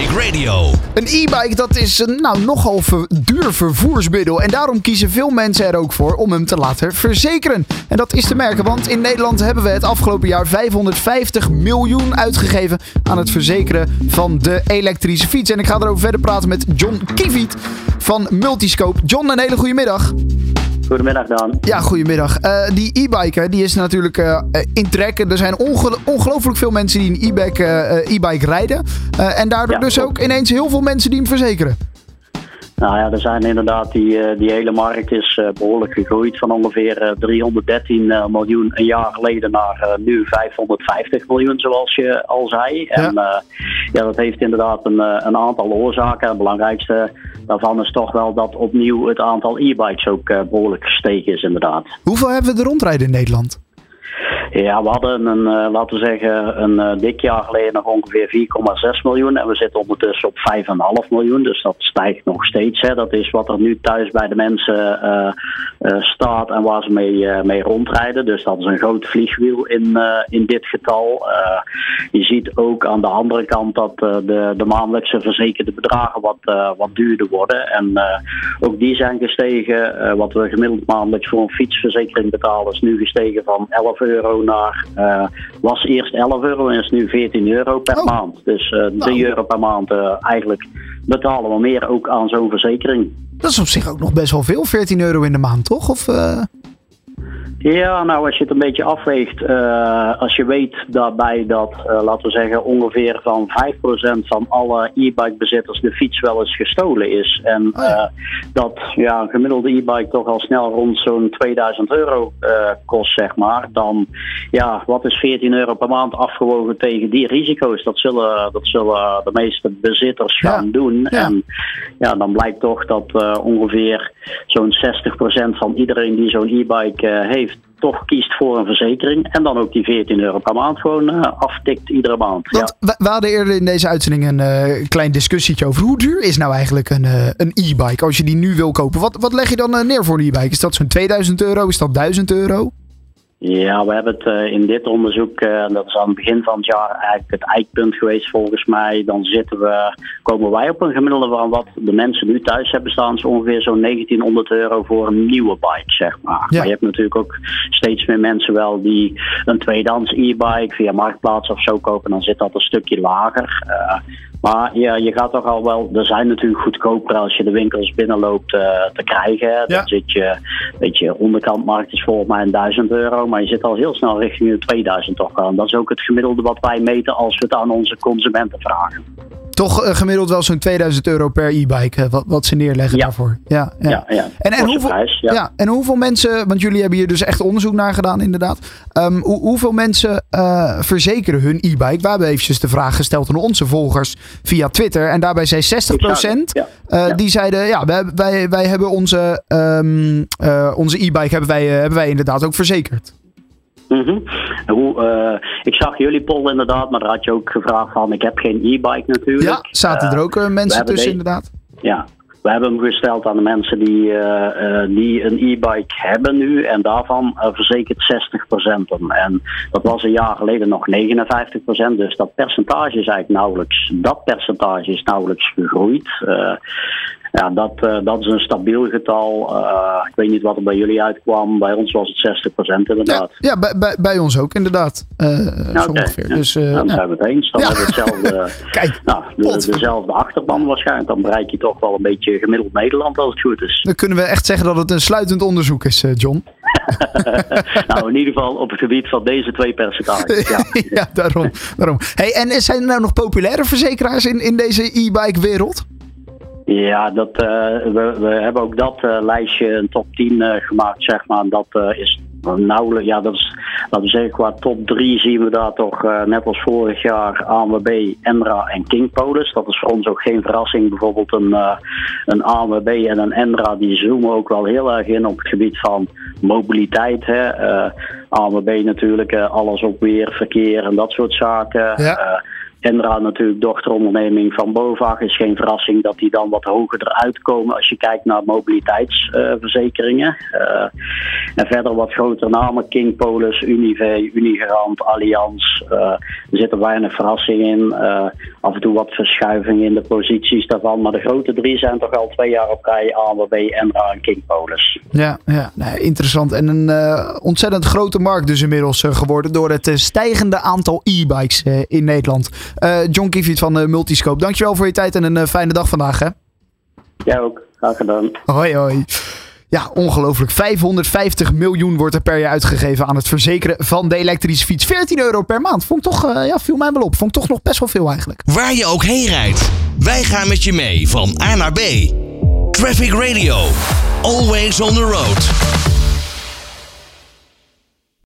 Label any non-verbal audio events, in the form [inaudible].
Traffic Radio. Een e-bike dat is een nou, nogal ver- duur vervoersmiddel. En daarom kiezen veel mensen er ook voor om hem te laten verzekeren. En dat is te merken, want in Nederland hebben we het afgelopen jaar 550 miljoen uitgegeven aan het verzekeren van de elektrische fiets. En ik ga erover verder praten met John Kiviet van Multiscope. John, een hele goede middag. Goedemiddag Dan. Ja, goedemiddag. Eh, die e-bike, die is natuurlijk eh, in trek. Er zijn onge- ongelooflijk veel mensen die een e-bike, eh, e-bike rijden. En daardoor Ja, dus klopt. ook ineens heel veel mensen die hem verzekeren. Nou ja, er zijn inderdaad, die, die hele markt is eh, behoorlijk gegroeid van ongeveer eh, 313 eh, miljoen een jaar geleden naar nu 550 miljoen, zoals je al zei. En eh, ja, dat heeft inderdaad een, een aantal oorzaken. Het belangrijkste daarvan is toch wel dat opnieuw het aantal e-bikes ook eh, behoorlijk gestegen is, inderdaad. Hoeveel hebben we er rondrijden in Nederland? Ja, we hadden een, eh, laten we zeggen, een eh, dik jaar geleden nog ongeveer 4,6 miljoen. En we zitten ondertussen op 5,5 miljoen. Dus dat stijgt nog steeds. Hè. Dat is wat er nu thuis bij de mensen eh, staat en waar ze mee, mee rondrijden. Dus dat is een groot vliegwiel in, in dit getal. Je ziet ook aan de andere kant dat de, de maandelijkse verzekerde bedragen wat, wat duurder worden. En ook die zijn gestegen. Wat we gemiddeld maandelijks voor een fietsverzekering betalen is nu gestegen van 11 euro naar, eh, was eerst 11 euro en is nu 14 euro per Oh. maand. Dus eh 3 Nou. euro per maand eh, eigenlijk betalen we meer ook aan zo'n verzekering. Dat is op zich ook nog best wel veel. 14 euro in de maand, toch? Of, eh, Ja, nou als je het een beetje afweegt, eh, als je weet daarbij dat, eh, laten we zeggen, ongeveer van 5% van alle e-bike bezitters de fiets wel eens gestolen is. En Oh ja. eh, dat ja, een gemiddelde e-bike toch al snel rond zo'n 2000 euro kost, zeg maar. Dan, ja, wat is 14 euro per maand afgewogen tegen die risico's? Dat zullen, dat zullen de meeste bezitters Ja. gaan doen. Ja. En ja, dan blijkt toch dat ongeveer zo'n 60% van iedereen die zo'n e-bike heeft, toch kiest voor een verzekering. En dan ook die 14 euro per maand gewoon eh, aftikt iedere maand. Ja. want we, we hadden eerder in deze uitzending een eh, klein discussietje over hoe duur is nou eigenlijk een, een e-bike als je die nu wil kopen. Wat, wat leg je dan neer voor een e-bike? Is dat zo'n 2000 euro? Is dat 1000 euro? Ja, we hebben het eh, in dit onderzoek, eh, dat is aan het begin van het jaar eigenlijk het eikpunt geweest volgens mij. Dan zitten we, komen wij op een gemiddelde van wat de mensen nu thuis hebben staan, is ongeveer zo'n 1900 euro voor een nieuwe bike, zeg maar. Ja. Maar je hebt natuurlijk ook steeds meer mensen wel die een tweedehands e-bike via Marktplaats of zo kopen, dan zit dat een stukje lager. Eh, maar ja, je gaat toch al wel, er zijn natuurlijk goedkoper als je de winkels binnenloopt eh, te krijgen. Ja. Dan zit je, weet je, onderkantmarkt is volgens mij een 1000 euro, maar je zit al heel snel richting de 2000 toch. En dat is ook het gemiddelde wat wij meten als we het aan onze consumenten vragen. Toch eh, gemiddeld wel zo'n 2000 euro per e-bike, wat, wat ze neerleggen Ja. daarvoor. Ja, ja. Ja, ja. En, en, hoeveel, prijs, ja. en hoeveel mensen, want jullie hebben hier dus echt onderzoek naar gedaan inderdaad. Ehm, hoe, hoeveel mensen eh, verzekeren hun e-bike? We hebben eventjes de vraag gesteld aan onze volgers via Twitter. En daarbij zei 60% Ja. eh, die zeiden, ja, wij, wij, wij hebben onze, onze e-bike hebben wij, hebben wij inderdaad ook verzekerd. Mhm. Hoe, eh, ik zag jullie poll inderdaad, maar daar had je ook gevraagd van, ik heb geen e-bike natuurlijk. Ja, zaten er Eh, ook eh, mensen tussen de- inderdaad? Ja, we hebben hem gesteld aan de mensen die, eh, die een e-bike hebben nu. En daarvan verzekert 60% hem. En dat was een jaar geleden nog 59%. Dus dat percentage is eigenlijk nauwelijks, dat percentage is nauwelijks gegroeid. Ja, dat, eh, dat is een stabiel getal. Eh, ik weet niet wat er bij jullie uitkwam. Bij ons was het 60% Ja, inderdaad. ja bij, bij, bij ons ook inderdaad. Eh, zo ongeveer. ja. Dus, Nou, dan ja. zijn we het eens. Dan hebben we hetzelfde, [laughs] Kijk, nou, de- dezelfde achterban waarschijnlijk. Dan bereik je toch wel een beetje gemiddeld Nederland als het goed is. dan kunnen we echt zeggen dat het een sluitend onderzoek is, John. [laughs] nou, in ieder geval op het gebied van deze twee percentages. Ja. [laughs] ja, daarom. daarom. Hey, en zijn er nou nog populaire verzekeraars in, in deze e-bike wereld? Ja, dat, eh, we, we hebben ook dat eh, lijstje, een top 10 eh, gemaakt, zeg maar. Dat is nauwelijks, ja, dat is, laten we zeggen, qua top 3 zien we daar toch, net als vorig jaar, ANWB, Enra en King Polis. Dat is voor ons ook geen verrassing. Bijvoorbeeld een, eh, een ANWB en een Enra, die zoomen ook wel heel erg in op het gebied van mobiliteit. Hè. Eh, ANWB natuurlijk, alles op weer, verkeer en dat soort zaken. Ja. Eh, Enra natuurlijk dochteronderneming van BOVAG. Is geen verrassing dat die dan wat hoger eruit komen als je kijkt naar mobiliteitsverzekeringen. Uh, en verder wat grotere namen, King Polis, Unive, Unigarant, Allianz. Uh, er zitten weinig verrassingen in. af en toe wat verschuivingen in de posities daarvan. Maar de grote drie zijn toch al twee jaar op rij ANWB, Enra en King Polis. Ja, ja interessant. En een ontzettend grote markt dus inmiddels geworden door het stijgende aantal e-bikes in Nederland. Uh, John Kiefiet van uh, Multiscope, dankjewel voor je tijd en een uh, fijne dag vandaag. Hè? Jij ook, graag gedaan. Hoi hoi. Ja, ongelooflijk. 550 miljoen wordt er per jaar uitgegeven aan het verzekeren van de elektrische fiets. 14 euro per maand. Vond ik toch, uh, ja, viel mij wel op. Vond ik toch nog best wel veel eigenlijk. Waar je ook heen rijdt. Wij gaan met je mee van A naar B. Traffic Radio. Always on the road.